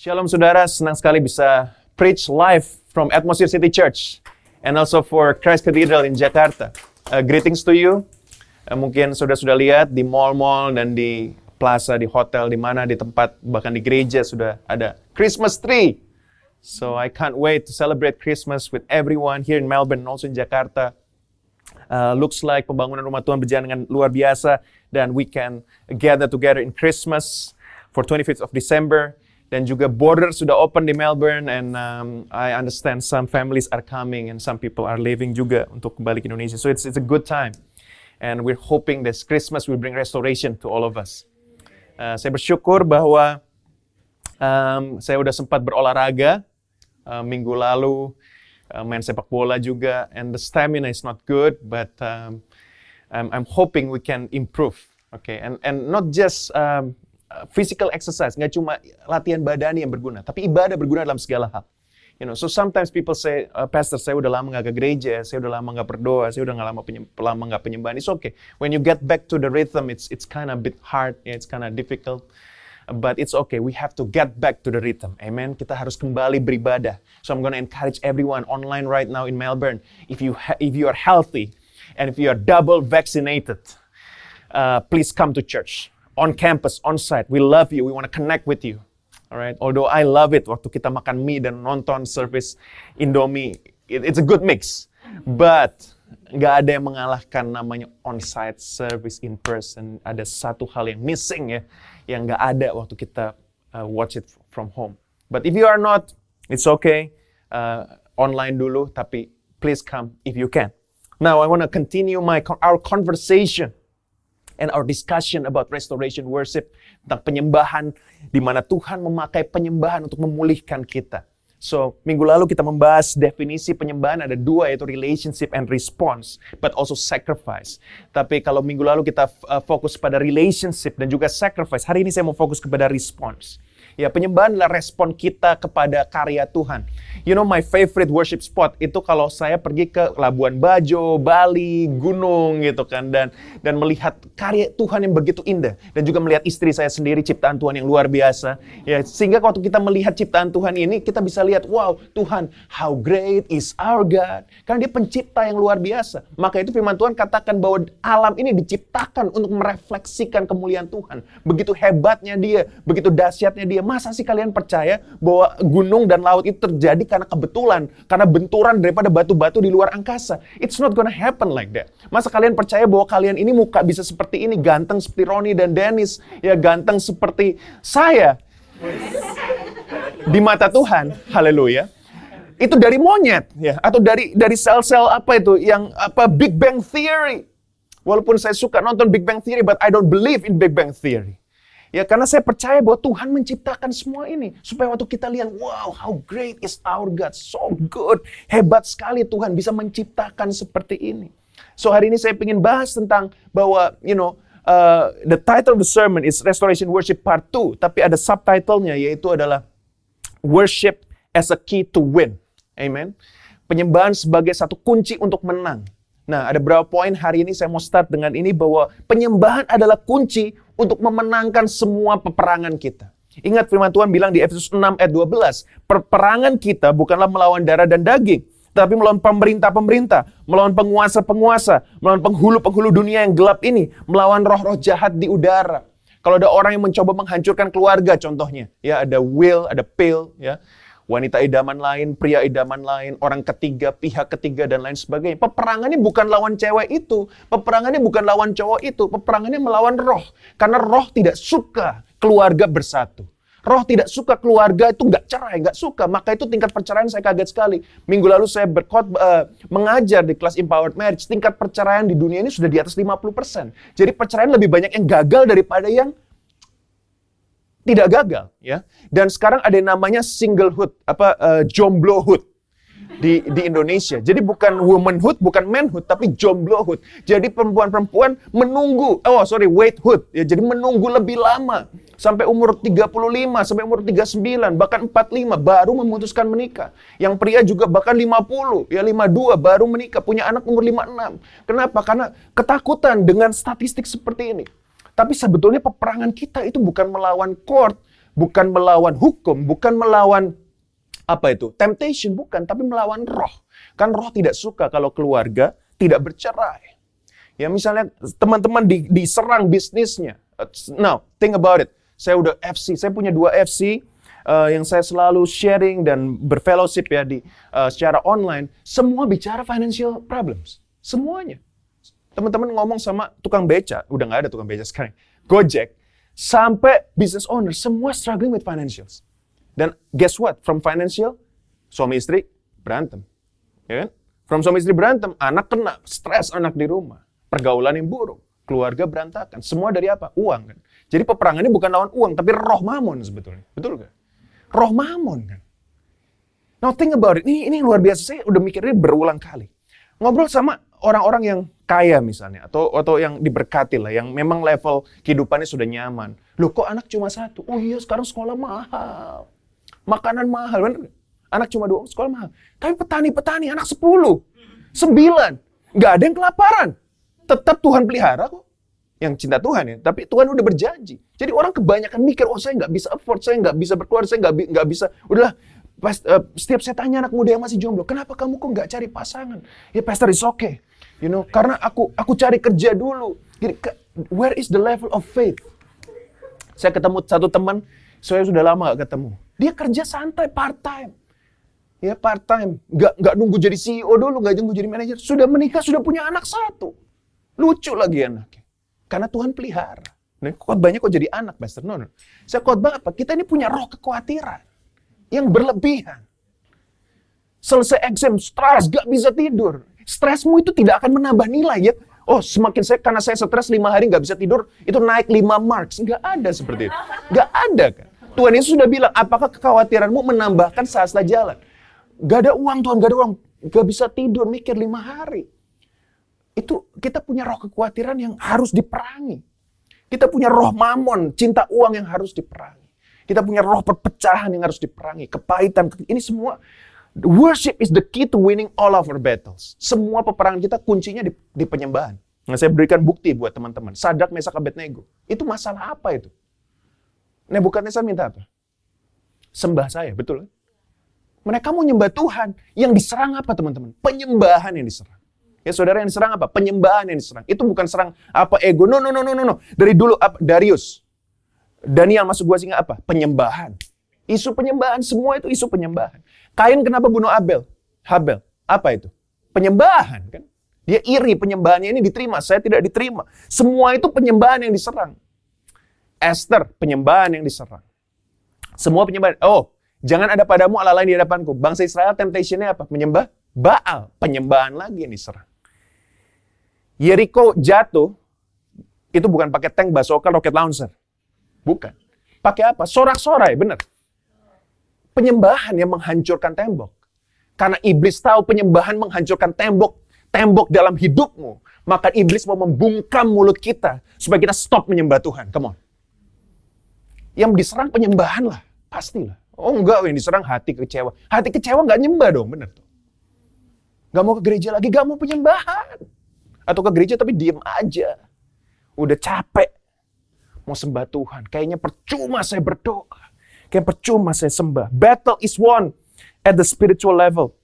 Shalom saudara, senang sekali bisa preach live from Atmosphere City Church and also for Christ Cathedral in Jakarta. Uh, greetings to you. Uh, mungkin sudah sudah lihat di mall-mall dan di plaza, di hotel, di mana, di tempat, bahkan di gereja sudah ada Christmas tree. So I can't wait to celebrate Christmas with everyone here in Melbourne and also in Jakarta. Uh, looks like pembangunan rumah Tuhan berjalan dengan luar biasa dan we can gather together in Christmas for 25th of December dan juga border sudah open di Melbourne and um, I understand some families are coming and some people are leaving juga untuk kembali ke Indonesia. So it's it's a good time. And we're hoping this Christmas will bring restoration to all of us. Uh, saya bersyukur bahwa um, saya udah sempat berolahraga uh, minggu lalu uh, main sepak bola juga and the stamina is not good but um, I'm, I'm hoping we can improve. Okay, and and not just um, physical exercise, nggak cuma latihan badani yang berguna, tapi ibadah berguna dalam segala hal. You know, so sometimes people say, uh, Pastor, saya udah lama nggak ke gereja, saya udah lama nggak berdoa, saya udah nggak lama penyem, lama nggak penyembahan. It's okay. When you get back to the rhythm, it's it's kind of bit hard, yeah, it's kind of difficult. But it's okay. We have to get back to the rhythm. Amen. Kita harus kembali beribadah. So I'm gonna encourage everyone online right now in Melbourne. If you if you are healthy and if you are double vaccinated, uh, please come to church on campus, on site. We love you. We want to connect with you. Alright. Although I love it waktu kita makan mie dan nonton service Indomie, it, it's a good mix. But nggak ada yang mengalahkan namanya on-site service in person. Ada satu hal yang missing ya, yang nggak ada waktu kita uh, watch it from home. But if you are not, it's okay. Uh, online dulu, tapi please come if you can. Now I want to continue my our conversation and our discussion about restoration worship tentang penyembahan di mana Tuhan memakai penyembahan untuk memulihkan kita. So, minggu lalu kita membahas definisi penyembahan ada dua yaitu relationship and response, but also sacrifice. Tapi kalau minggu lalu kita uh, fokus pada relationship dan juga sacrifice, hari ini saya mau fokus kepada response. Ya, penyembahan adalah respon kita kepada karya Tuhan. You know my favorite worship spot itu kalau saya pergi ke Labuan Bajo, Bali, gunung gitu kan dan dan melihat karya Tuhan yang begitu indah dan juga melihat istri saya sendiri ciptaan Tuhan yang luar biasa. Ya, sehingga waktu kita melihat ciptaan Tuhan ini kita bisa lihat wow, Tuhan how great is our God. Karena dia pencipta yang luar biasa. Maka itu firman Tuhan katakan bahwa alam ini diciptakan untuk merefleksikan kemuliaan Tuhan. Begitu hebatnya dia, begitu dahsyatnya dia Masa sih kalian percaya bahwa gunung dan laut itu terjadi karena kebetulan, karena benturan daripada batu-batu di luar angkasa? It's not gonna happen like that. Masa kalian percaya bahwa kalian ini muka bisa seperti ini, ganteng seperti Roni dan Dennis, ya ganteng seperti saya? Di mata Tuhan, haleluya itu dari monyet ya atau dari dari sel-sel apa itu yang apa Big Bang Theory. Walaupun saya suka nonton Big Bang Theory but I don't believe in Big Bang Theory. Ya karena saya percaya bahwa Tuhan menciptakan semua ini supaya waktu kita lihat wow how great is our God so good hebat sekali Tuhan bisa menciptakan seperti ini. So hari ini saya ingin bahas tentang bahwa you know uh, the title of the sermon is Restoration Worship Part 2 tapi ada subtitlenya yaitu adalah Worship as a Key to Win. Amen. Penyembahan sebagai satu kunci untuk menang. Nah, ada beberapa poin hari ini saya mau start dengan ini bahwa penyembahan adalah kunci untuk memenangkan semua peperangan kita. Ingat firman Tuhan bilang di Efesus 6 ayat 12, peperangan kita bukanlah melawan darah dan daging, tapi melawan pemerintah-pemerintah, melawan penguasa-penguasa, melawan penghulu-penghulu dunia yang gelap ini, melawan roh-roh jahat di udara. Kalau ada orang yang mencoba menghancurkan keluarga contohnya, ya ada will, ada pill, ya wanita idaman lain, pria idaman lain, orang ketiga, pihak ketiga, dan lain sebagainya. Peperangannya bukan lawan cewek itu, peperangannya bukan lawan cowok itu, peperangannya melawan roh. Karena roh tidak suka keluarga bersatu. Roh tidak suka keluarga itu nggak cerai, nggak suka. Maka itu tingkat perceraian saya kaget sekali. Minggu lalu saya berkot uh, mengajar di kelas Empowered Marriage. Tingkat perceraian di dunia ini sudah di atas 50%. Jadi perceraian lebih banyak yang gagal daripada yang tidak gagal ya. Dan sekarang ada yang namanya singlehood, apa uh, jomblohood di di Indonesia. Jadi bukan womanhood, bukan manhood, tapi jomblohood. Jadi perempuan-perempuan menunggu, oh sorry, waithood ya. Jadi menunggu lebih lama sampai umur 35, sampai umur 39, bahkan 45 baru memutuskan menikah. Yang pria juga bahkan 50, ya 52 baru menikah, punya anak umur 56. Kenapa? Karena ketakutan dengan statistik seperti ini. Tapi sebetulnya peperangan kita itu bukan melawan court, bukan melawan hukum, bukan melawan apa itu? Temptation bukan, tapi melawan roh. Kan roh tidak suka kalau keluarga tidak bercerai. Ya misalnya teman-teman di, diserang bisnisnya. Now, think about it. Saya udah FC, saya punya dua FC uh, yang saya selalu sharing dan berfellowship ya di uh, secara online. Semua bicara financial problems. Semuanya. Teman-teman ngomong sama tukang beca, udah nggak ada tukang beca sekarang. Gojek, sampai business owner, semua struggling with financials. Dan guess what? From financial, suami istri berantem. Ya kan? From suami istri berantem, anak kena, stres anak di rumah pergaulan yang buruk, keluarga berantakan. Semua dari apa? Uang kan. Jadi peperangan ini bukan lawan uang, tapi roh mamon sebetulnya. Betul gak? Roh mamon kan. Now think about it. Ini, ini luar biasa. Saya udah mikirnya berulang kali. Ngobrol sama orang-orang yang kaya misalnya, atau atau yang diberkati lah, yang memang level kehidupannya sudah nyaman. Loh kok anak cuma satu? Oh iya sekarang sekolah mahal. Makanan mahal, bener Anak cuma dua, sekolah mahal. Tapi petani-petani anak sepuluh. Sembilan. Nggak ada yang kelaparan tetap Tuhan pelihara kok. Yang cinta Tuhan ya, tapi Tuhan udah berjanji. Jadi orang kebanyakan mikir, oh saya nggak bisa afford, saya nggak bisa berkeluar, saya nggak nggak bisa. Udahlah, pas, uh, setiap saya tanya anak muda yang masih jomblo, kenapa kamu kok nggak cari pasangan? Ya pastor is okay, you know, karena aku aku cari kerja dulu. Where is the level of faith? Saya ketemu satu teman, saya sudah lama gak ketemu. Dia kerja santai part time. Ya part time, nggak nggak nunggu jadi CEO dulu, nggak nunggu jadi manajer. Sudah menikah, sudah punya anak satu. Lucu lagi anaknya. Karena Tuhan pelihara. Nah, khotbahnya kok jadi anak, Pastor? No, no. Saya khotbah apa? Kita ini punya roh kekhawatiran. Yang berlebihan. Selesai exam, stres, gak bisa tidur. Stresmu itu tidak akan menambah nilai ya. Oh, semakin saya, karena saya stres lima hari gak bisa tidur, itu naik lima marks. Gak ada seperti itu. Gak ada kan. Tuhan Yesus sudah bilang, apakah kekhawatiranmu menambahkan saat jalan? Gak ada uang Tuhan, gak ada uang. Gak bisa tidur, mikir lima hari itu kita punya roh kekhawatiran yang harus diperangi. Kita punya roh mamon, cinta uang yang harus diperangi. Kita punya roh perpecahan yang harus diperangi, kepahitan. Ini semua worship is the key to winning all of our battles. Semua peperangan kita kuncinya di, di penyembahan. Nah, saya berikan bukti buat teman-teman. Sadak, Mesak, Abednego. Itu masalah apa itu? Nebukadnezar minta apa? Sembah saya, betul kan? Mereka mau nyembah Tuhan. Yang diserang apa teman-teman? Penyembahan yang diserang. Ya saudara yang diserang apa? Penyembahan yang diserang. Itu bukan serang apa ego. No, no, no, no, no. no. Dari dulu apa? Darius. Daniel masuk gua singa apa? Penyembahan. Isu penyembahan. Semua itu isu penyembahan. Kain kenapa bunuh Abel? Habel. Apa itu? Penyembahan kan? Dia iri penyembahannya ini diterima. Saya tidak diterima. Semua itu penyembahan yang diserang. Esther, penyembahan yang diserang. Semua penyembahan. Oh, jangan ada padamu Allah lain di hadapanku. Bangsa Israel temptationnya apa? Menyembah Baal. Penyembahan lagi yang diserang. Jericho jatuh, itu bukan pakai tank, bazooka, rocket launcher. Bukan. Pakai apa? Sorak-sorai, benar. Penyembahan yang menghancurkan tembok. Karena iblis tahu penyembahan menghancurkan tembok, tembok dalam hidupmu. Maka iblis mau membungkam mulut kita supaya kita stop menyembah Tuhan. Come on. Yang diserang penyembahan lah. Pastilah. Oh enggak, yang diserang hati kecewa. Hati kecewa nggak nyembah dong, benar tuh. Gak mau ke gereja lagi, gak mau penyembahan atau ke gereja tapi diem aja. Udah capek. Mau sembah Tuhan. Kayaknya percuma saya berdoa. Kayak percuma saya sembah. Battle is won at the spiritual level.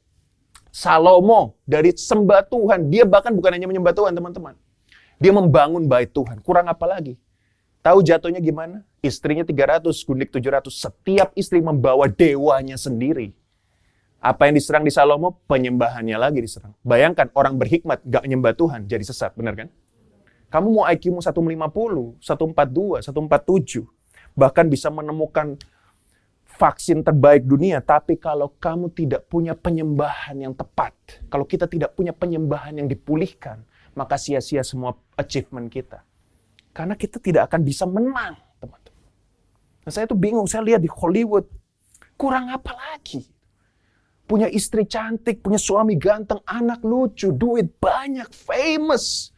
Salomo dari sembah Tuhan. Dia bahkan bukan hanya menyembah Tuhan teman-teman. Dia membangun bait Tuhan. Kurang apa lagi? Tahu jatuhnya gimana? Istrinya 300, gundik 700. Setiap istri membawa dewanya sendiri. Apa yang diserang di Salomo, penyembahannya lagi diserang. Bayangkan orang berhikmat gak nyembah Tuhan jadi sesat, benar kan? Kamu mau IQ-mu 150, 142, 147, bahkan bisa menemukan vaksin terbaik dunia, tapi kalau kamu tidak punya penyembahan yang tepat, kalau kita tidak punya penyembahan yang dipulihkan, maka sia-sia semua achievement kita. Karena kita tidak akan bisa menang, teman-teman. Nah, saya tuh bingung, saya lihat di Hollywood, kurang apa lagi? punya istri cantik, punya suami ganteng, anak lucu, duit banyak, famous,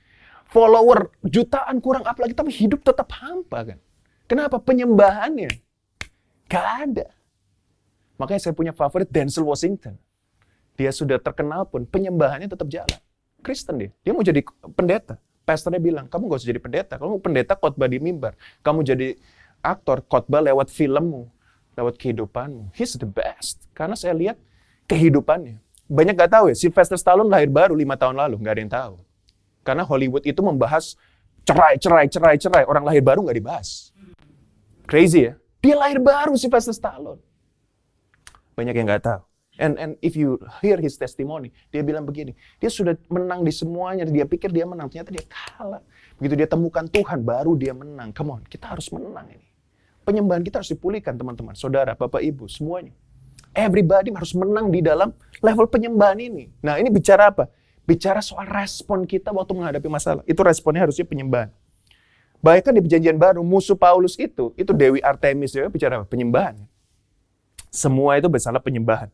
follower jutaan kurang apa lagi, tapi hidup tetap hampa kan. Kenapa? Penyembahannya. Gak ada. Makanya saya punya favorit Denzel Washington. Dia sudah terkenal pun, penyembahannya tetap jalan. Kristen dia. Dia mau jadi pendeta. Pastornya bilang, kamu gak usah jadi pendeta. Kamu pendeta khotbah di mimbar. Kamu jadi aktor khotbah lewat filmmu, lewat kehidupanmu. He's the best. Karena saya lihat kehidupannya. Banyak gak tahu ya, Sylvester Stallone lahir baru lima tahun lalu, nggak ada yang tahu. Karena Hollywood itu membahas cerai, cerai, cerai, cerai. Orang lahir baru nggak dibahas. Crazy ya. Dia lahir baru Sylvester Stallone. Banyak yang nggak tahu. And and if you hear his testimony, dia bilang begini, dia sudah menang di semuanya, dia pikir dia menang, ternyata dia kalah. Begitu dia temukan Tuhan, baru dia menang. Come on, kita harus menang ini. Penyembahan kita harus dipulihkan teman-teman, saudara, bapak, ibu, semuanya. Everybody harus menang di dalam level penyembahan ini. Nah ini bicara apa? Bicara soal respon kita waktu menghadapi masalah. Itu responnya harusnya penyembahan. Bahkan di perjanjian baru, musuh Paulus itu, itu Dewi Artemis, ya, bicara? Penyembahan. Semua itu bersalah penyembahan.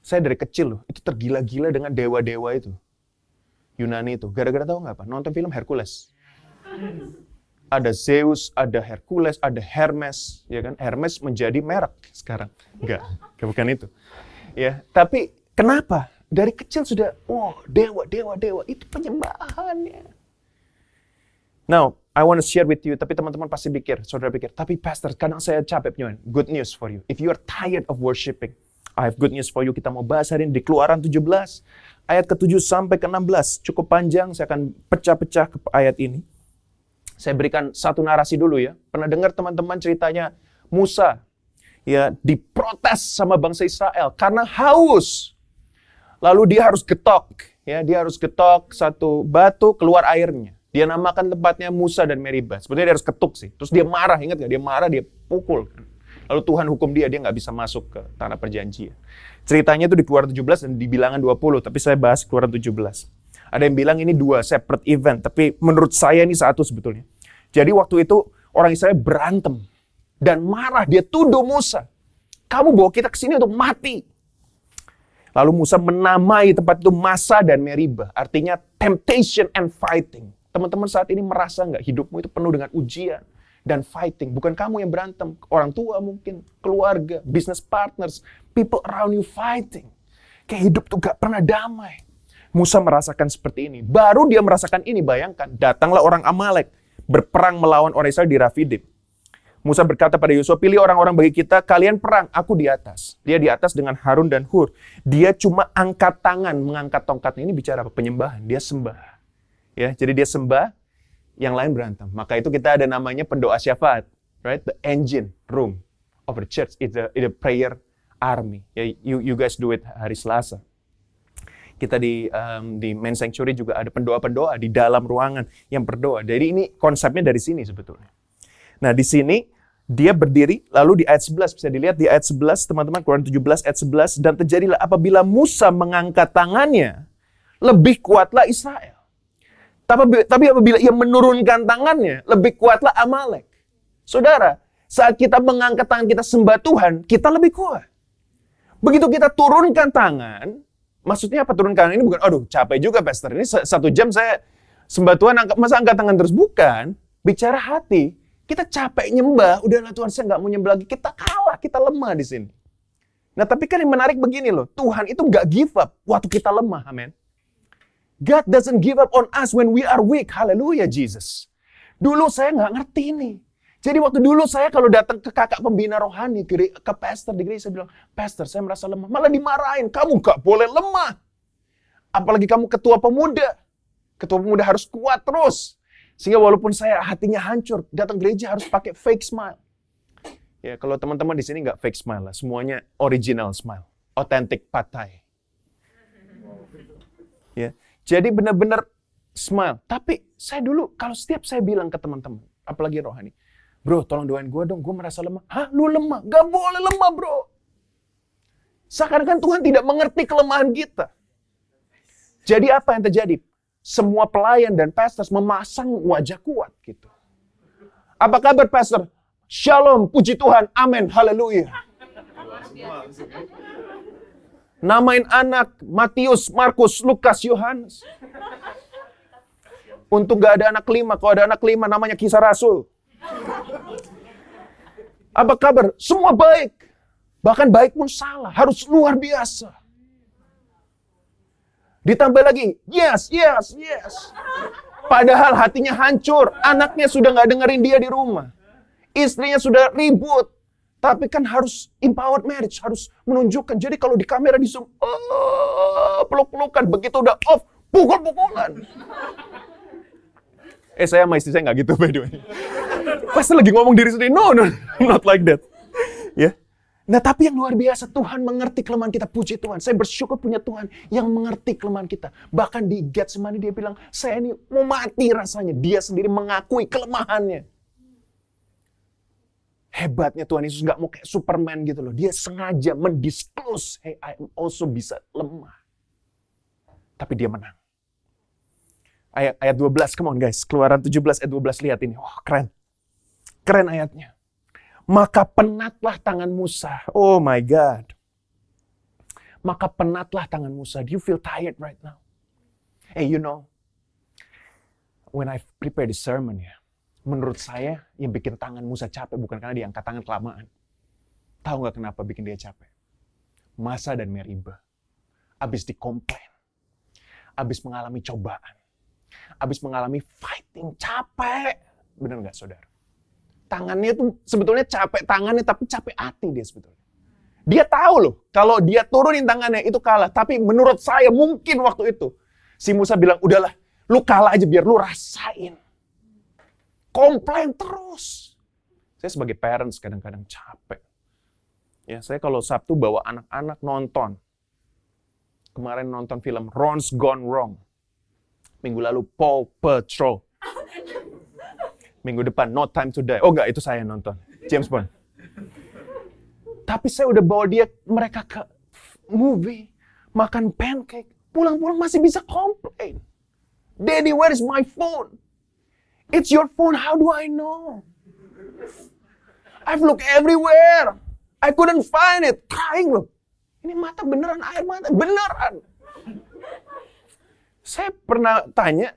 Saya dari kecil loh, itu tergila-gila dengan dewa-dewa itu. Yunani itu. Gara-gara tahu nggak apa? Nonton film Hercules. Ada Zeus, ada Hercules, ada Hermes, ya kan? Hermes menjadi merek sekarang. Enggak, bukan itu. Ya, tapi kenapa? Dari kecil sudah, wow, dewa, dewa, dewa, itu penyembahannya. Now, I want to share with you, tapi teman-teman pasti pikir, saudara pikir, tapi pastor, kadang saya capek punya good news for you. If you are tired of worshiping, I have good news for you. Kita mau bahas hari ini di Keluaran 17 ayat ke-7 sampai ke-16. Cukup panjang, saya akan pecah-pecah ke ayat ini. Saya berikan satu narasi dulu ya. Pernah dengar teman-teman ceritanya Musa ya diprotes sama bangsa Israel karena haus. Lalu dia harus getok, ya, dia harus getok satu batu keluar airnya. Dia namakan tempatnya Musa dan Meribah. Sebetulnya dia harus ketuk sih. Terus dia marah, ingat gak? Dia marah, dia pukul. Kan? Lalu Tuhan hukum dia, dia nggak bisa masuk ke tanah perjanjian. Ceritanya itu di Keluaran 17 dan di bilangan 20, tapi saya bahas Keluaran 17. Ada yang bilang ini dua separate event, tapi menurut saya ini satu sebetulnya. Jadi waktu itu orang Israel berantem dan marah, dia tuduh Musa. Kamu bawa kita ke sini untuk mati. Lalu Musa menamai tempat itu Masa dan Meribah, artinya temptation and fighting. Teman-teman saat ini merasa nggak hidupmu itu penuh dengan ujian, dan fighting. Bukan kamu yang berantem, orang tua mungkin, keluarga, business partners, people around you fighting. Kayak hidup tuh gak pernah damai. Musa merasakan seperti ini. Baru dia merasakan ini, bayangkan. Datanglah orang Amalek berperang melawan orang Israel di Rafidim. Musa berkata pada Yosua, pilih orang-orang bagi kita, kalian perang, aku di atas. Dia di atas dengan Harun dan Hur. Dia cuma angkat tangan, mengangkat tongkatnya. Ini bicara apa? Penyembahan. Dia sembah. Ya, jadi dia sembah, yang lain berantem. Maka itu kita ada namanya pendoa syafaat, right? The engine room of the church is is a prayer army. Ya, you, you guys do it hari Selasa. Kita di um, di main sanctuary juga ada pendoa-pendoa di dalam ruangan yang berdoa. Jadi ini konsepnya dari sini sebetulnya. Nah, di sini dia berdiri lalu di ayat 11 bisa dilihat di ayat 11 teman-teman Quran 17 ayat 11 dan terjadilah apabila Musa mengangkat tangannya lebih kuatlah Israel. Tapi, tapi apabila ia menurunkan tangannya, lebih kuatlah Amalek. Saudara, saat kita mengangkat tangan kita sembah Tuhan, kita lebih kuat. Begitu kita turunkan tangan, maksudnya apa turunkan ini bukan, aduh capek juga pastor, ini satu jam saya sembah Tuhan, angkat, masa angkat tangan terus? Bukan, bicara hati. Kita capek nyembah, udahlah Tuhan saya nggak mau nyembah lagi. Kita kalah, kita lemah di sini. Nah tapi kan yang menarik begini loh, Tuhan itu nggak give up waktu kita lemah, amin. God doesn't give up on us when we are weak. Haleluya, Jesus. Dulu saya nggak ngerti ini. Jadi waktu dulu saya kalau datang ke kakak pembina rohani, ke, ke pastor di gereja, saya bilang, pastor saya merasa lemah. Malah dimarahin, kamu nggak boleh lemah. Apalagi kamu ketua pemuda. Ketua pemuda harus kuat terus. Sehingga walaupun saya hatinya hancur, datang gereja harus pakai fake smile. Ya, kalau teman-teman di sini nggak fake smile lah, semuanya original smile, authentic patai. Jadi benar-benar smile. Tapi saya dulu, kalau setiap saya bilang ke teman-teman, apalagi rohani, bro tolong doain gue dong, gue merasa lemah. Hah, lu lemah? Gak boleh lemah bro. Seakan-akan Tuhan tidak mengerti kelemahan kita. Jadi apa yang terjadi? Semua pelayan dan pastors memasang wajah kuat gitu. Apa kabar pastor? Shalom, puji Tuhan, amin, haleluya. Namain anak Matius, Markus, Lukas, Yohanes. Untuk gak ada anak kelima. Kalau ada anak kelima namanya kisah rasul. Apa kabar? Semua baik. Bahkan baik pun salah. Harus luar biasa. Ditambah lagi, yes, yes, yes. Padahal hatinya hancur. Anaknya sudah gak dengerin dia di rumah. Istrinya sudah ribut. Tapi kan harus empowered marriage, harus menunjukkan. Jadi kalau di kamera di zoom, oh, peluk-pelukan. Begitu udah off, pukul-pukulan. Eh saya sama istri saya nggak gitu by the way. Pasti lagi ngomong diri sendiri, no, no, not like that. Ya. Yeah. Nah tapi yang luar biasa, Tuhan mengerti kelemahan kita, puji Tuhan. Saya bersyukur punya Tuhan yang mengerti kelemahan kita. Bahkan di Getsemani dia bilang, saya ini mau mati rasanya. Dia sendiri mengakui kelemahannya. Hebatnya Tuhan Yesus nggak mau kayak Superman gitu loh. Dia sengaja mendisclose, hey I also bisa lemah. Tapi dia menang. Ayat, ayat 12, come on guys. Keluaran 17 ayat 12, lihat ini. Wah keren. Keren ayatnya. Maka penatlah tangan Musa. Oh my God. Maka penatlah tangan Musa. Do you feel tired right now? Hey, you know, when I prepare the sermon ya, menurut saya yang bikin tangan Musa capek bukan karena dia angkat tangan kelamaan. Tahu nggak kenapa bikin dia capek? Masa dan Meriba. Abis dikomplain. Abis mengalami cobaan. Abis mengalami fighting. Capek. Bener nggak saudara? tangannya tuh sebetulnya capek tangannya tapi capek hati dia sebetulnya. Dia tahu loh kalau dia turunin tangannya itu kalah. Tapi menurut saya mungkin waktu itu si Musa bilang udahlah lu kalah aja biar lu rasain. Komplain terus. Saya sebagai parents kadang-kadang capek. Ya, saya kalau Sabtu bawa anak-anak nonton. Kemarin nonton film Ron's Gone Wrong. Minggu lalu Paw Patrol. Minggu depan No Time to Die. Oh enggak, itu saya nonton. James Bond. Tapi saya udah bawa dia mereka ke movie, makan pancake, pulang-pulang masih bisa komplain. Daddy, where is my phone? It's your phone, how do I know? I've looked everywhere. I couldn't find it. Crying loh. Ini mata beneran, air mata beneran. Saya pernah tanya,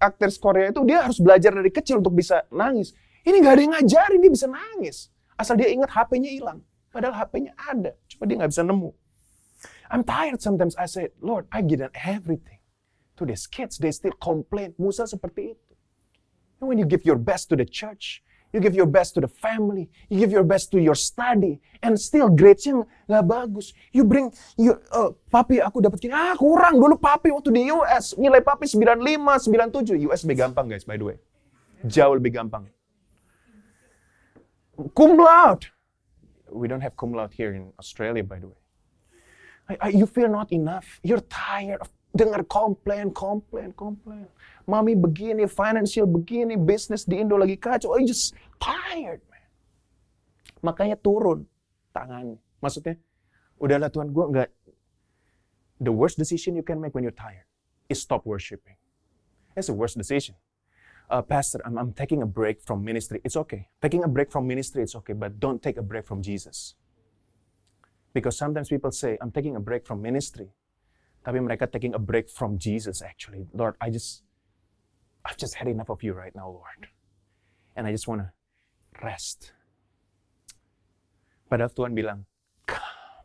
aktris Korea itu dia harus belajar dari kecil untuk bisa nangis. Ini nggak ada yang ngajarin dia bisa nangis. Asal dia ingat HP-nya hilang. Padahal HP-nya ada. Cuma dia nggak bisa nemu. I'm tired sometimes. I say, Lord, I give them everything. To these kids, they still complain. Musa seperti itu. And when you give your best to the church, You give your best to the family. You give your best to your study. And still grades-nya nggak bagus. You bring, you, uh, papi aku dapat gini. Ah kurang dulu papi waktu di US. Nilai papi 95, 97. US lebih gampang guys by the way. Jauh lebih gampang. Cum laude. We don't have cum laude here in Australia by the way. I, I, you feel not enough. You're tired of dengar komplain, komplain, komplain. Mami begini, financial begini, bisnis di Indo lagi kacau. I just tired, man. Makanya turun tangan. Maksudnya, udahlah Tuhan, gue nggak. The worst decision you can make when you're tired is stop worshiping. That's the worst decision. Uh, Pastor, I'm, I'm taking a break from ministry. It's okay. Taking a break from ministry, it's okay, but don't take a break from Jesus. Because sometimes people say, I'm taking a break from ministry. Tapi mereka taking a break from Jesus actually. Lord, I just, I've just had enough of you right now, Lord. And I just want to rest. Padahal Tuhan bilang, come.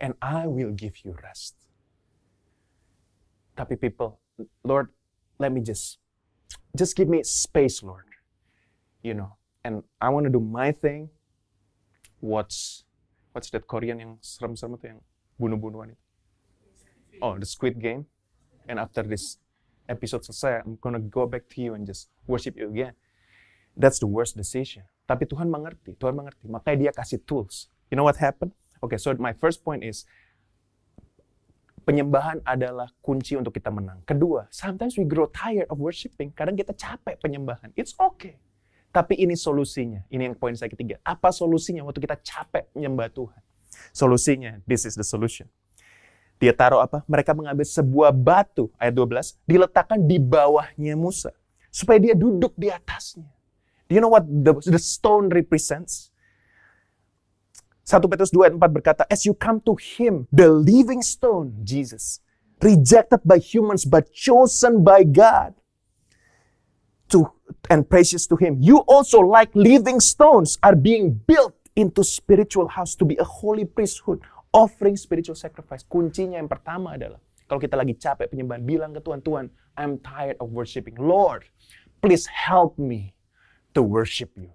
And I will give you rest. Tapi people, Lord, let me just, just give me space, Lord. You know, and I want to do my thing. What's, what's that Korean yang serem-serem itu yang bunuh-bunuhan itu? oh, the Squid Game, and after this episode selesai, I'm gonna go back to you and just worship you again. That's the worst decision. Tapi Tuhan mengerti, Tuhan mengerti. Makanya dia kasih tools. You know what happened? Okay, so my first point is, penyembahan adalah kunci untuk kita menang. Kedua, sometimes we grow tired of worshiping. Kadang kita capek penyembahan. It's okay. Tapi ini solusinya. Ini yang poin saya ketiga. Apa solusinya waktu kita capek menyembah Tuhan? Solusinya, this is the solution. Dia taruh apa? Mereka mengambil sebuah batu, ayat 12, diletakkan di bawahnya Musa. Supaya dia duduk di atasnya. Do you know what the, the stone represents? 1 Petrus 2 ayat 4 berkata, As you come to him, the living stone, Jesus, rejected by humans but chosen by God, to and precious to him. You also like living stones are being built into spiritual house to be a holy priesthood, offering spiritual sacrifice. Kuncinya yang pertama adalah kalau kita lagi capek penyembahan, bilang ke Tuhan, Tuhan, I'm tired of worshiping. Lord, please help me to worship you.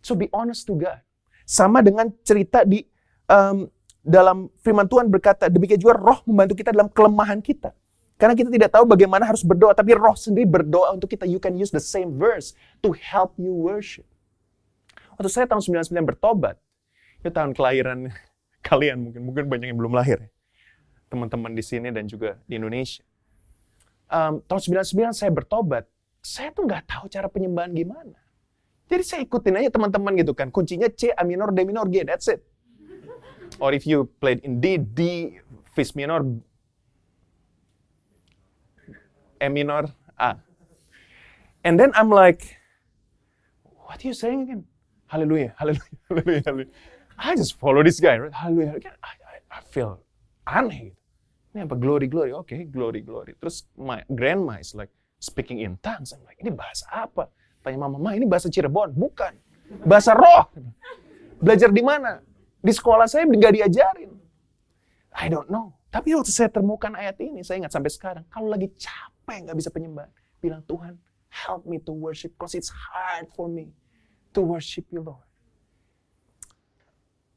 So be honest to God. Sama dengan cerita di um, dalam firman Tuhan berkata, demikian juga roh membantu kita dalam kelemahan kita. Karena kita tidak tahu bagaimana harus berdoa, tapi roh sendiri berdoa untuk kita. You can use the same verse to help you worship. Waktu saya tahun 99 bertobat, itu tahun kelahiran kalian mungkin, mungkin banyak yang belum lahir. Ya. Teman-teman di sini dan juga di Indonesia. Um, tahun 99 saya bertobat, saya tuh nggak tahu cara penyembahan gimana. Jadi saya ikutin aja teman-teman gitu kan. Kuncinya C, A minor, D minor, G, that's it. Or if you played in D, D, Fis minor, E minor, A. And then I'm like, what are you saying again? Hallelujah, hallelujah, hallelujah, hallelujah. I just follow this guy, right? Hallelujah. I, I, I feel aneh. Ini apa? Glory, glory. Oke, okay, glory, glory. Terus my grandma is like speaking in tongues. I'm like, ini bahasa apa? Tanya mama, mama ini bahasa Cirebon? Bukan. Bahasa roh. Belajar di mana? Di sekolah saya nggak diajarin. I don't know. Tapi waktu saya temukan ayat ini, saya ingat sampai sekarang. Kalau lagi capek nggak bisa penyembahan, bilang Tuhan, help me to worship, because it's hard for me to worship you, Lord.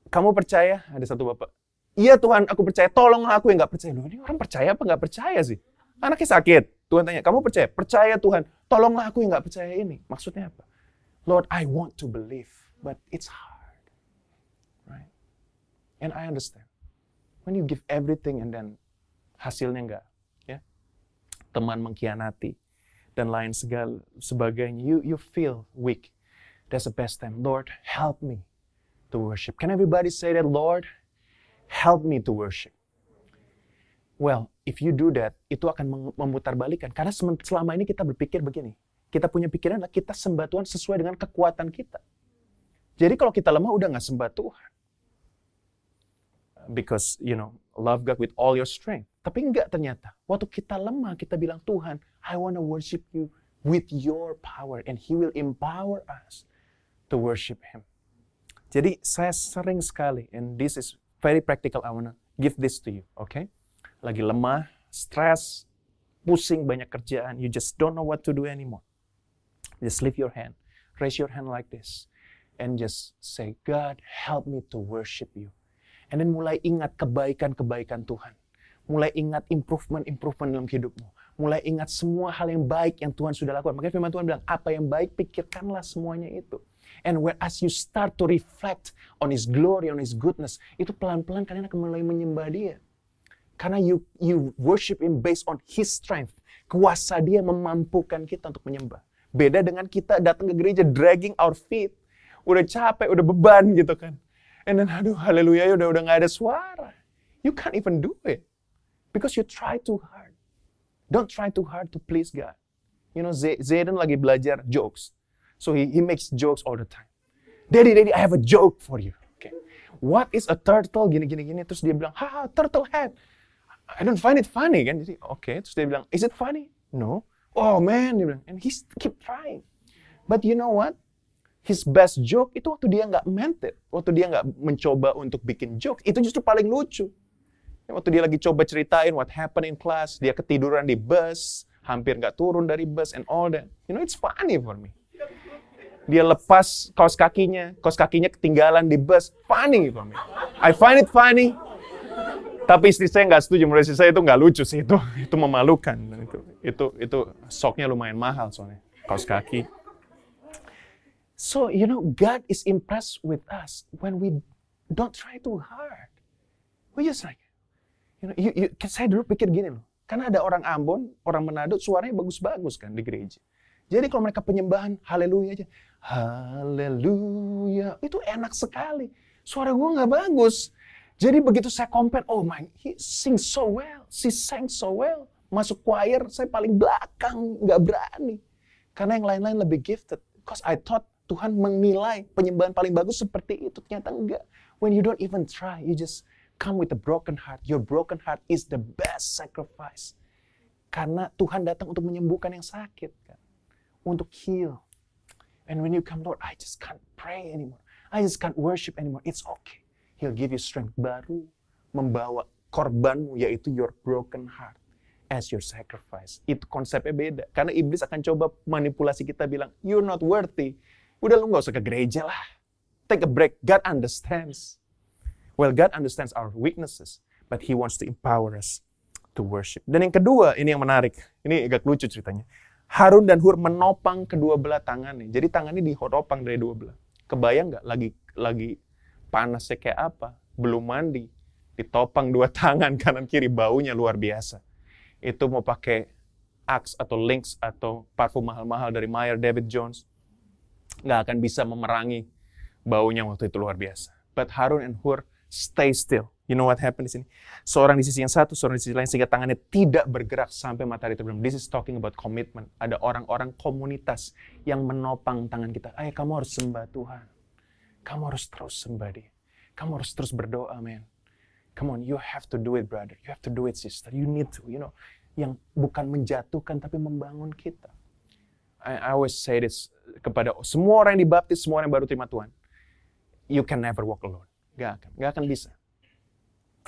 Kamu percaya? Ada satu bapak. Iya Tuhan, aku percaya. Tolonglah aku yang nggak percaya. Loh, ini orang percaya apa nggak percaya sih? Anaknya sakit. Tuhan tanya, kamu percaya? Percaya Tuhan. Tolonglah aku yang nggak percaya ini. Maksudnya apa? Lord, I want to believe, but it's hard. And I understand. When you give everything and then hasilnya enggak, ya. Teman mengkhianati dan lain segala sebagainya, you you feel weak. That's the best time. Lord, help me to worship. Can everybody say that, Lord, help me to worship? Well, if you do that, itu akan memutarbalikan. Karena selama ini kita berpikir begini. Kita punya pikiran adalah kita sembah Tuhan sesuai dengan kekuatan kita. Jadi kalau kita lemah udah nggak sembah Tuhan because you know love God with all your strength. Tapi enggak ternyata. Waktu kita lemah, kita bilang Tuhan, I want to worship you with your power and He will empower us to worship Him. Jadi saya sering sekali, and this is very practical, I want to give this to you, okay? Lagi lemah, stress, pusing banyak kerjaan, you just don't know what to do anymore. Just lift your hand, raise your hand like this, and just say, God, help me to worship you And then mulai ingat kebaikan-kebaikan Tuhan. Mulai ingat improvement-improvement dalam hidupmu. Mulai ingat semua hal yang baik yang Tuhan sudah lakukan. Makanya firman Tuhan bilang, apa yang baik, pikirkanlah semuanya itu. And as you start to reflect on His glory, on His goodness, itu pelan-pelan kalian akan mulai menyembah Dia. Karena you you worship Him based on His strength. Kuasa Dia memampukan kita untuk menyembah. Beda dengan kita datang ke gereja dragging our feet. Udah capek, udah beban gitu kan. And then, aduh, haleluya, ya udah udah nggak ada suara. You can't even do it because you try too hard. Don't try too hard to please God. You know, Zayden lagi belajar jokes, so he he makes jokes all the time. Daddy, Daddy, I have a joke for you. Okay. What is a turtle? Gini gini gini. Terus dia bilang, ha, turtle head. I don't find it funny kan. Jadi, oke. Okay. Terus dia bilang, is it funny? No. Oh man, dia bilang. And he keep trying. But you know what? his best joke itu waktu dia nggak meant it. Waktu dia nggak mencoba untuk bikin joke. Itu justru paling lucu. Waktu dia lagi coba ceritain what happened in class, dia ketiduran di bus, hampir nggak turun dari bus and all that. You know, it's funny for me. Dia lepas kaos kakinya, kaos kakinya ketinggalan di bus. Funny for me. I find it funny. Tapi istri saya nggak setuju. Menurut istri saya itu nggak lucu sih. Itu itu memalukan. Itu itu itu soknya lumayan mahal soalnya. Kaos kaki. So, you know, God is impressed with us when we don't try too hard. We just like, you know, you, you, saya dulu pikir gini loh. Karena ada orang Ambon, orang Manado, suaranya bagus-bagus kan di gereja. Jadi kalau mereka penyembahan, haleluya aja. Haleluya. Itu enak sekali. Suara gue nggak bagus. Jadi begitu saya compare, oh my, he sings so well. She sang so well. Masuk choir, saya paling belakang, nggak berani. Karena yang lain-lain lebih gifted. Because I thought Tuhan menilai penyembahan paling bagus seperti itu. Ternyata enggak. When you don't even try, you just come with a broken heart. Your broken heart is the best sacrifice. Karena Tuhan datang untuk menyembuhkan yang sakit. Untuk heal. And when you come, Lord, I just can't pray anymore. I just can't worship anymore. It's okay. He'll give you strength baru. Membawa korbanmu, yaitu your broken heart as your sacrifice. Itu konsepnya beda. Karena iblis akan coba manipulasi kita bilang, you're not worthy. Udah lu nggak usah ke gereja lah. Take a break. God understands. Well, God understands our weaknesses, but He wants to empower us to worship. Dan yang kedua, ini yang menarik. Ini agak lucu ceritanya. Harun dan Hur menopang kedua belah tangannya. Jadi tangannya ditopang dari dua belah. Kebayang nggak lagi lagi panasnya kayak apa? Belum mandi, ditopang dua tangan kanan kiri, baunya luar biasa. Itu mau pakai Axe atau Lynx atau parfum mahal-mahal dari Meyer David Jones, nggak akan bisa memerangi baunya waktu itu luar biasa. But Harun and Hur stay still. You know what happened di sini? Seorang di sisi yang satu, seorang di sisi lain, sehingga tangannya tidak bergerak sampai matahari terbenam. This is talking about commitment. Ada orang-orang komunitas yang menopang tangan kita. Ayo kamu harus sembah Tuhan. Kamu harus terus sembah dia. Kamu harus terus berdoa, man. Come on, you have to do it, brother. You have to do it, sister. You need to, you know. Yang bukan menjatuhkan, tapi membangun kita. I, I always say this kepada semua orang yang dibaptis, semua orang yang baru terima Tuhan. You can never walk alone. Gak akan, gak akan bisa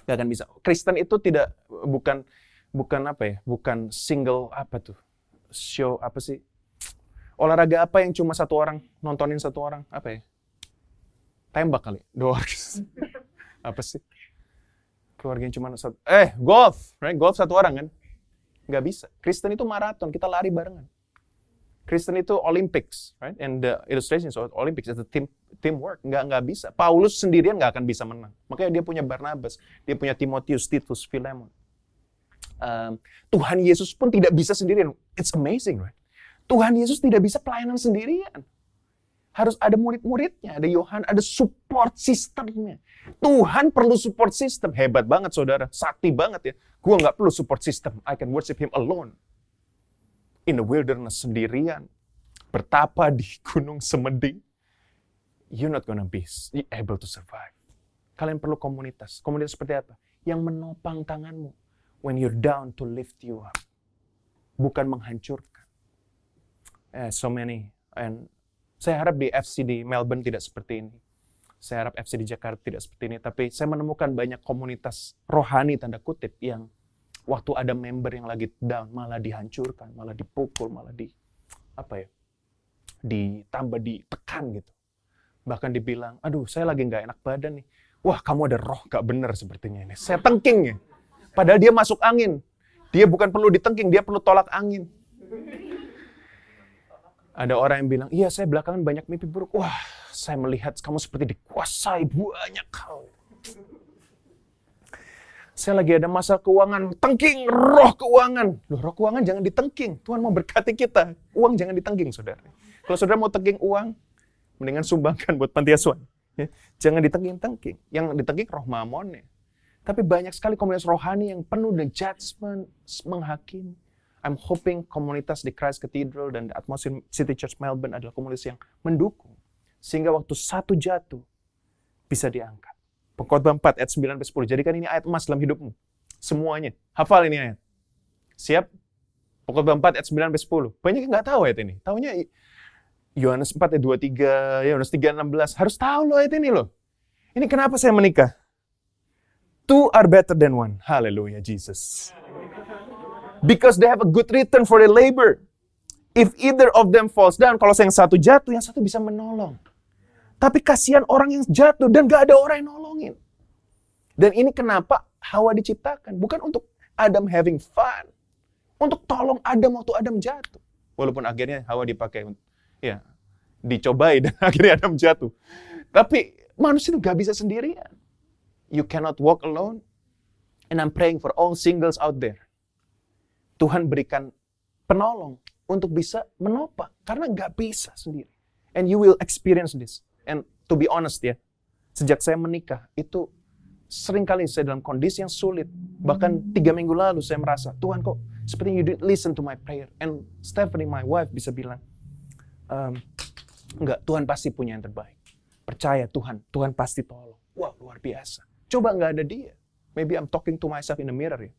nggak akan bisa. Kristen itu tidak bukan bukan apa ya, bukan single apa tuh show apa sih? Olahraga apa yang cuma satu orang nontonin satu orang apa ya? Tembak kali, dua apa sih? Keluarga yang cuma satu. Eh, golf, right? Golf satu orang kan? Nggak bisa. Kristen itu maraton, kita lari barengan. Kristen itu Olympics, right? And the illustration of Olympics is a team teamwork. Nggak nggak bisa. Paulus sendirian nggak akan bisa menang. Makanya dia punya Barnabas, dia punya Timotius, Titus, Philemon. Um, Tuhan Yesus pun tidak bisa sendirian. It's amazing, right? Tuhan Yesus tidak bisa pelayanan sendirian. Harus ada murid-muridnya, ada Yohan, ada support systemnya. Tuhan perlu support system. Hebat banget saudara, sakti banget ya. Gua nggak perlu support system. I can worship Him alone in the wilderness sendirian, bertapa di gunung semedi, you're not gonna be able to survive. Kalian perlu komunitas. Komunitas seperti apa? Yang menopang tanganmu when you're down to lift you up. Bukan menghancurkan. Eh, so many. And saya harap di FC di Melbourne tidak seperti ini. Saya harap FC di Jakarta tidak seperti ini. Tapi saya menemukan banyak komunitas rohani tanda kutip yang waktu ada member yang lagi down malah dihancurkan, malah dipukul, malah di apa ya? ditambah ditekan gitu. Bahkan dibilang, aduh saya lagi nggak enak badan nih. Wah kamu ada roh gak bener sepertinya ini. Saya tengking ya. Padahal dia masuk angin. Dia bukan perlu ditengking, dia perlu tolak angin. Ada orang yang bilang, iya saya belakangan banyak mimpi buruk. Wah, saya melihat kamu seperti dikuasai banyak hal. Saya lagi ada masalah keuangan, tengking roh keuangan. Loh, roh keuangan jangan ditengking. Tuhan mau berkati kita. Uang jangan ditengking, saudara. Kalau saudara mau tengking uang, mendingan sumbangkan buat panti asuhan. Ya, jangan ditengking-tengking. Yang ditengking roh mamonnya. Tapi banyak sekali komunitas rohani yang penuh dengan judgment, menghakimi. I'm hoping komunitas di Christ Cathedral dan Atmosphere City Church Melbourne adalah komunitas yang mendukung. Sehingga waktu satu jatuh, bisa diangkat. Pengkhotbah 4 ayat 9 10. Jadikan ini ayat emas dalam hidupmu. Semuanya. Hafal ini ayat. Siap? Pengkhotbah 4 ayat 9 10. Banyak yang nggak tahu ayat ini. Tahunya Yohanes 4 ayat 23, Yohanes 3 16. Harus tahu loh ayat ini loh. Ini kenapa saya menikah? Two are better than one. Hallelujah, Jesus. Because they have a good return for their labor. If either of them falls down, kalau yang satu jatuh, yang satu bisa menolong. Tapi kasihan orang yang jatuh dan gak ada orang yang nolongin. Dan ini kenapa Hawa diciptakan. Bukan untuk Adam having fun. Untuk tolong Adam waktu Adam jatuh. Walaupun akhirnya Hawa dipakai, ya dicobai dan akhirnya Adam jatuh. Tapi manusia itu gak bisa sendirian. You cannot walk alone. And I'm praying for all singles out there. Tuhan berikan penolong untuk bisa menopang. Karena gak bisa sendiri. And you will experience this. And to be honest ya, sejak saya menikah, itu sering kali saya dalam kondisi yang sulit. Bahkan tiga minggu lalu saya merasa, Tuhan kok seperti you didn't listen to my prayer. And Stephanie, my wife, bisa bilang, ehm, enggak, Tuhan pasti punya yang terbaik. Percaya Tuhan, Tuhan pasti tolong. Wah, luar biasa. Coba nggak ada dia. Maybe I'm talking to myself in the mirror ya.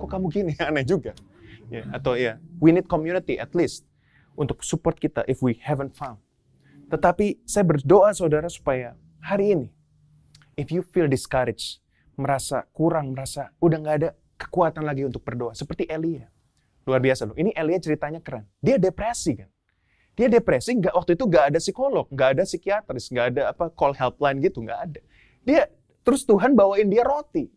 Kok kamu gini? Aneh juga. Ya, atau ya, we need community at least untuk support kita if we haven't found. Tetapi saya berdoa saudara supaya hari ini, if you feel discouraged, merasa kurang, merasa udah nggak ada kekuatan lagi untuk berdoa. Seperti Elia. Luar biasa loh. Ini Elia ceritanya keren. Dia depresi kan. Dia depresi, nggak waktu itu nggak ada psikolog, nggak ada psikiatris, nggak ada apa call helpline gitu, nggak ada. Dia terus Tuhan bawain dia roti,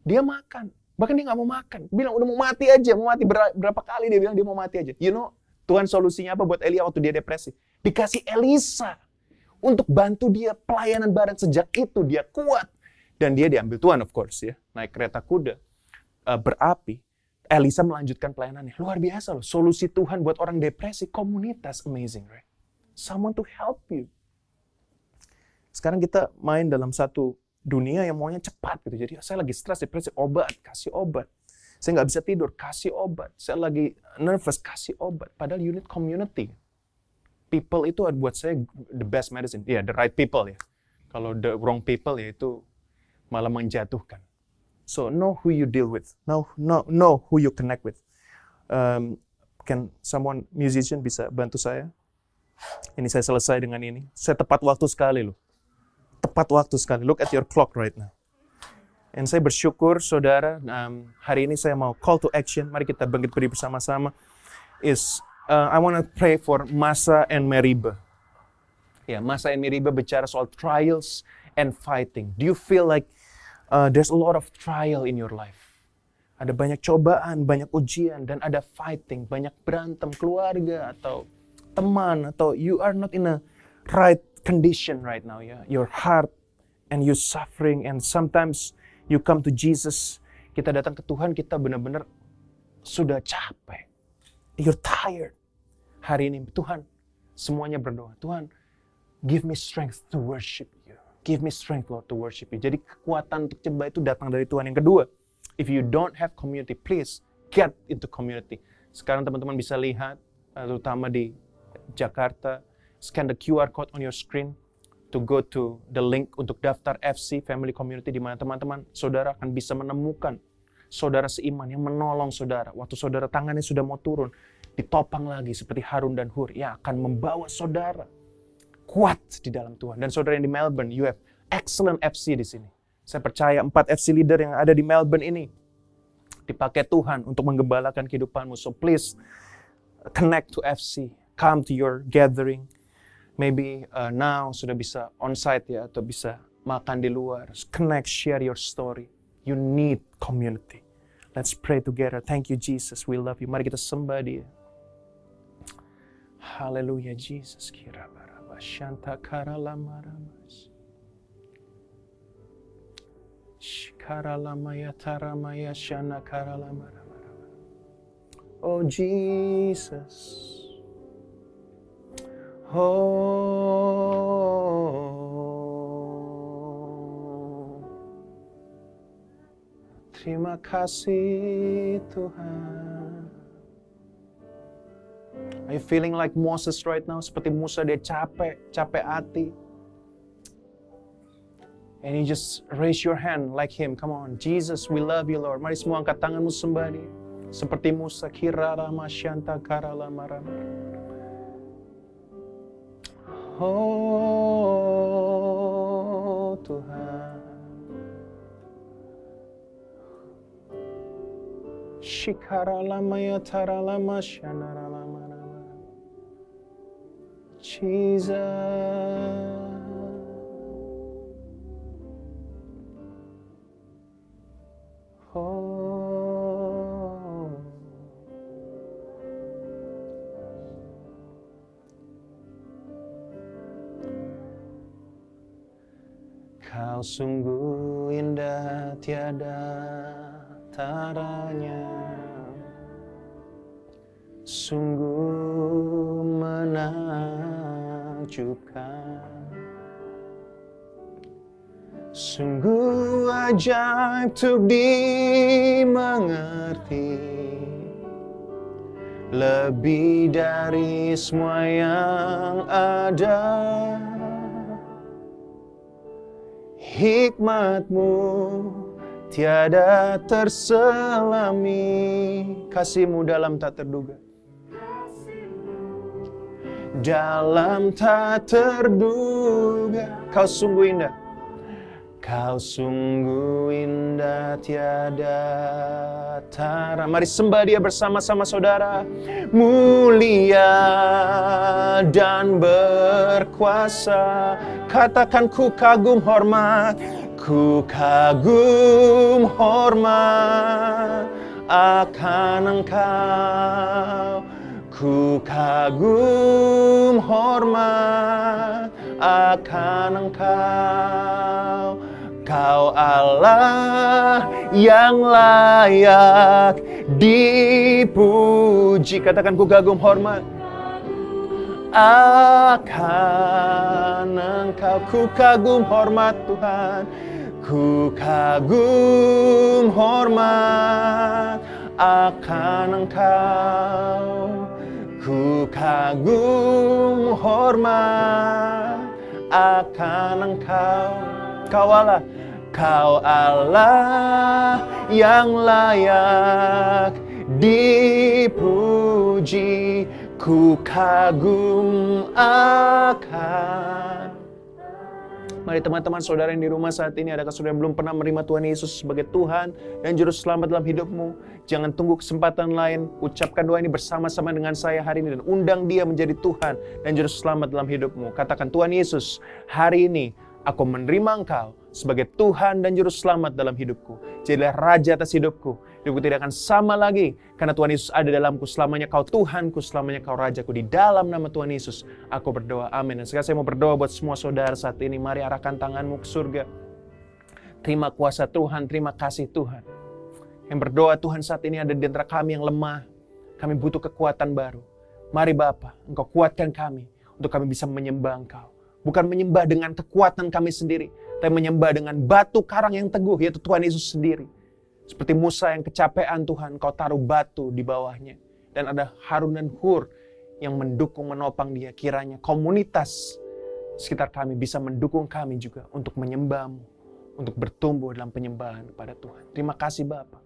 dia makan, bahkan dia nggak mau makan, bilang udah mau mati aja, mau mati berapa kali dia bilang dia mau mati aja. You know, Tuhan solusinya apa buat Elia waktu dia depresi? Dikasih Elisa untuk bantu dia pelayanan bareng sejak itu dia kuat dan dia diambil Tuhan of course ya, naik kereta kuda uh, berapi Elisa melanjutkan pelayanannya. Luar biasa loh. Solusi Tuhan buat orang depresi, komunitas amazing, right? Someone to help you. Sekarang kita main dalam satu dunia yang maunya cepat gitu. Jadi saya lagi stres, depresi, obat, kasih obat. Saya nggak bisa tidur, kasih obat. Saya lagi nervous, kasih obat. Padahal unit community. People itu buat saya the best medicine. Ya, yeah, the right people ya. Kalau the wrong people ya itu malah menjatuhkan. So know who you deal with. Know know know who you connect with. Um, can someone musician bisa bantu saya? Ini saya selesai dengan ini. Saya tepat waktu sekali loh. Tepat waktu sekali. Look at your clock right now. Dan saya bersyukur saudara, um, hari ini saya mau call to action. Mari kita bangkit berdiri bersama-sama. Is uh, I want to pray for Masa and Meriba. Ya, Masa and Meriba bicara soal trials and fighting. Do you feel like uh, there's a lot of trial in your life. Ada banyak cobaan, banyak ujian, dan ada fighting, banyak berantem keluarga atau teman atau you are not in a right condition right now ya. Your heart and you suffering and sometimes you come to Jesus. Kita datang ke Tuhan, kita benar-benar sudah capek. You're tired. Hari ini Tuhan semuanya berdoa. Tuhan, give me strength to worship you. Give me strength, Lord, to worship you. Jadi kekuatan untuk coba itu datang dari Tuhan. Yang kedua, if you don't have community, please get into community. Sekarang teman-teman bisa lihat, eh, terutama di Jakarta, scan the QR code on your screen to go to the link untuk daftar FC Family Community di mana teman-teman, saudara akan bisa menemukan saudara seiman yang menolong saudara. Waktu saudara tangannya sudah mau turun, ditopang lagi seperti Harun dan Hur yang akan membawa saudara kuat di dalam Tuhan. Dan saudara yang di Melbourne, you have excellent FC di sini. Saya percaya empat FC leader yang ada di Melbourne ini dipakai Tuhan untuk menggembalakan kehidupanmu. So please connect to FC, come to your gathering. Maybe uh, now sudah bisa on-site ya atau bisa makan di luar. Connect, share your story. You need community. Let's pray together. Thank you Jesus. We love you. Mari kita sembah dia. Hallelujah Jesus. Shanta Karalamaras. Shikaralamaya Shana. Oh Jesus. Oh. Terima kasih Tuhan. Are you feeling like Moses right now? Seperti Musa dia capek, capek hati. And you just raise your hand like him. Come on, Jesus, we love you, Lord. Mari semua angkat tanganmu sembah dia. Seperti Musa, kirara masyanta karala marama. Oh Tuhan. Shikara lama ya tara lama shanara lama. Jesus. Oh. Kau sungguh indah tiada taranya Sungguh menakjubkan Sungguh ajaib untuk dimengerti. Lebih dari semua yang ada. Hikmatmu tiada terselami. Kasihmu dalam tak terduga dalam tak terduga kau sungguh indah Kau sungguh indah tiada tara. Mari sembah dia bersama-sama saudara. Mulia dan berkuasa. Katakan ku kagum hormat. Ku kagum hormat akan engkau. Ku kagum hormat akan engkau. Kau Allah yang layak dipuji. Katakan ku kagum hormat. Akan engkau ku kagum hormat Tuhan. Ku kagum hormat akan engkau. Ku kagum hormat akan engkau. Kau Allah, kau Allah yang layak dipuji. Ku kagum akan Mari teman-teman saudara yang di rumah saat ini, adakah saudara yang belum pernah menerima Tuhan Yesus sebagai Tuhan dan Juru Selamat dalam hidupmu? Jangan tunggu kesempatan lain, ucapkan doa ini bersama-sama dengan saya hari ini dan undang dia menjadi Tuhan dan Juru Selamat dalam hidupmu. Katakan Tuhan Yesus, hari ini aku menerima engkau sebagai Tuhan dan Juru Selamat dalam hidupku. Jadilah Raja atas hidupku. Hidupku tidak akan sama lagi. Karena Tuhan Yesus ada dalamku. Selamanya kau Tuhanku, selamanya kau Rajaku. Di dalam nama Tuhan Yesus, aku berdoa. Amin. Dan sekarang saya mau berdoa buat semua saudara saat ini. Mari arahkan tanganmu ke surga. Terima kuasa Tuhan, terima kasih Tuhan. Yang berdoa Tuhan saat ini ada di antara kami yang lemah. Kami butuh kekuatan baru. Mari Bapa, Engkau kuatkan kami untuk kami bisa menyembah Engkau. Bukan menyembah dengan kekuatan kami sendiri, tapi menyembah dengan batu karang yang teguh, yaitu Tuhan Yesus sendiri. Seperti Musa yang kecapean Tuhan, kau taruh batu di bawahnya. Dan ada Harun dan Hur yang mendukung, menopang dia. Kiranya komunitas sekitar kami bisa mendukung kami juga untuk menyembahmu, untuk bertumbuh dalam penyembahan kepada Tuhan. Terima kasih Bapa.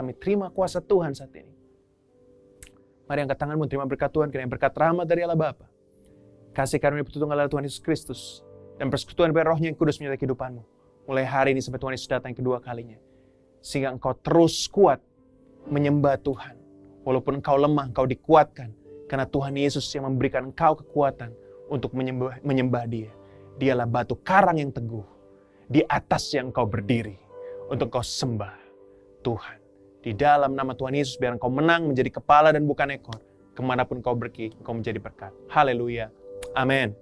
Kami terima kuasa Tuhan saat ini. Mari angkat tanganmu, terima berkat Tuhan, kiranya berkat rahmat dari Allah Bapa. Kasih karunia petunjuk Allah Tuhan Yesus Kristus dan persekutuan dari rohnya yang kudus menyertai kehidupanmu. Mulai hari ini sampai Tuhan Yesus datang kedua kalinya. Sehingga engkau terus kuat menyembah Tuhan. Walaupun engkau lemah, engkau dikuatkan. Karena Tuhan Yesus yang memberikan engkau kekuatan untuk menyembah, menyembah dia. Dialah batu karang yang teguh. Di atas yang engkau berdiri. Untuk engkau sembah Tuhan. Di dalam nama Tuhan Yesus, biar engkau menang menjadi kepala dan bukan ekor. Ke mana pun engkau pergi, engkau menjadi berkat. Haleluya. Amin.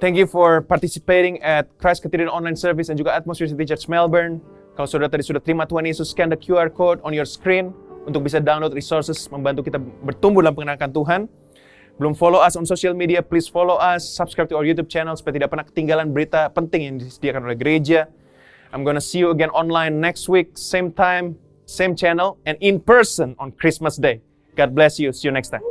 Thank you for participating at Christ Cathedral Online Service dan juga Atmosphere City Church Melbourne. Kalau saudara tadi sudah terima Tuhan Yesus, scan the QR code on your screen untuk bisa download resources membantu kita bertumbuh dalam pengenalan Tuhan. Belum follow us on social media, please follow us, subscribe to our YouTube channel supaya tidak pernah ketinggalan berita penting yang disediakan oleh gereja. I'm gonna see you again online next week, same time, same channel, and in person on Christmas Day. God bless you. See you next time.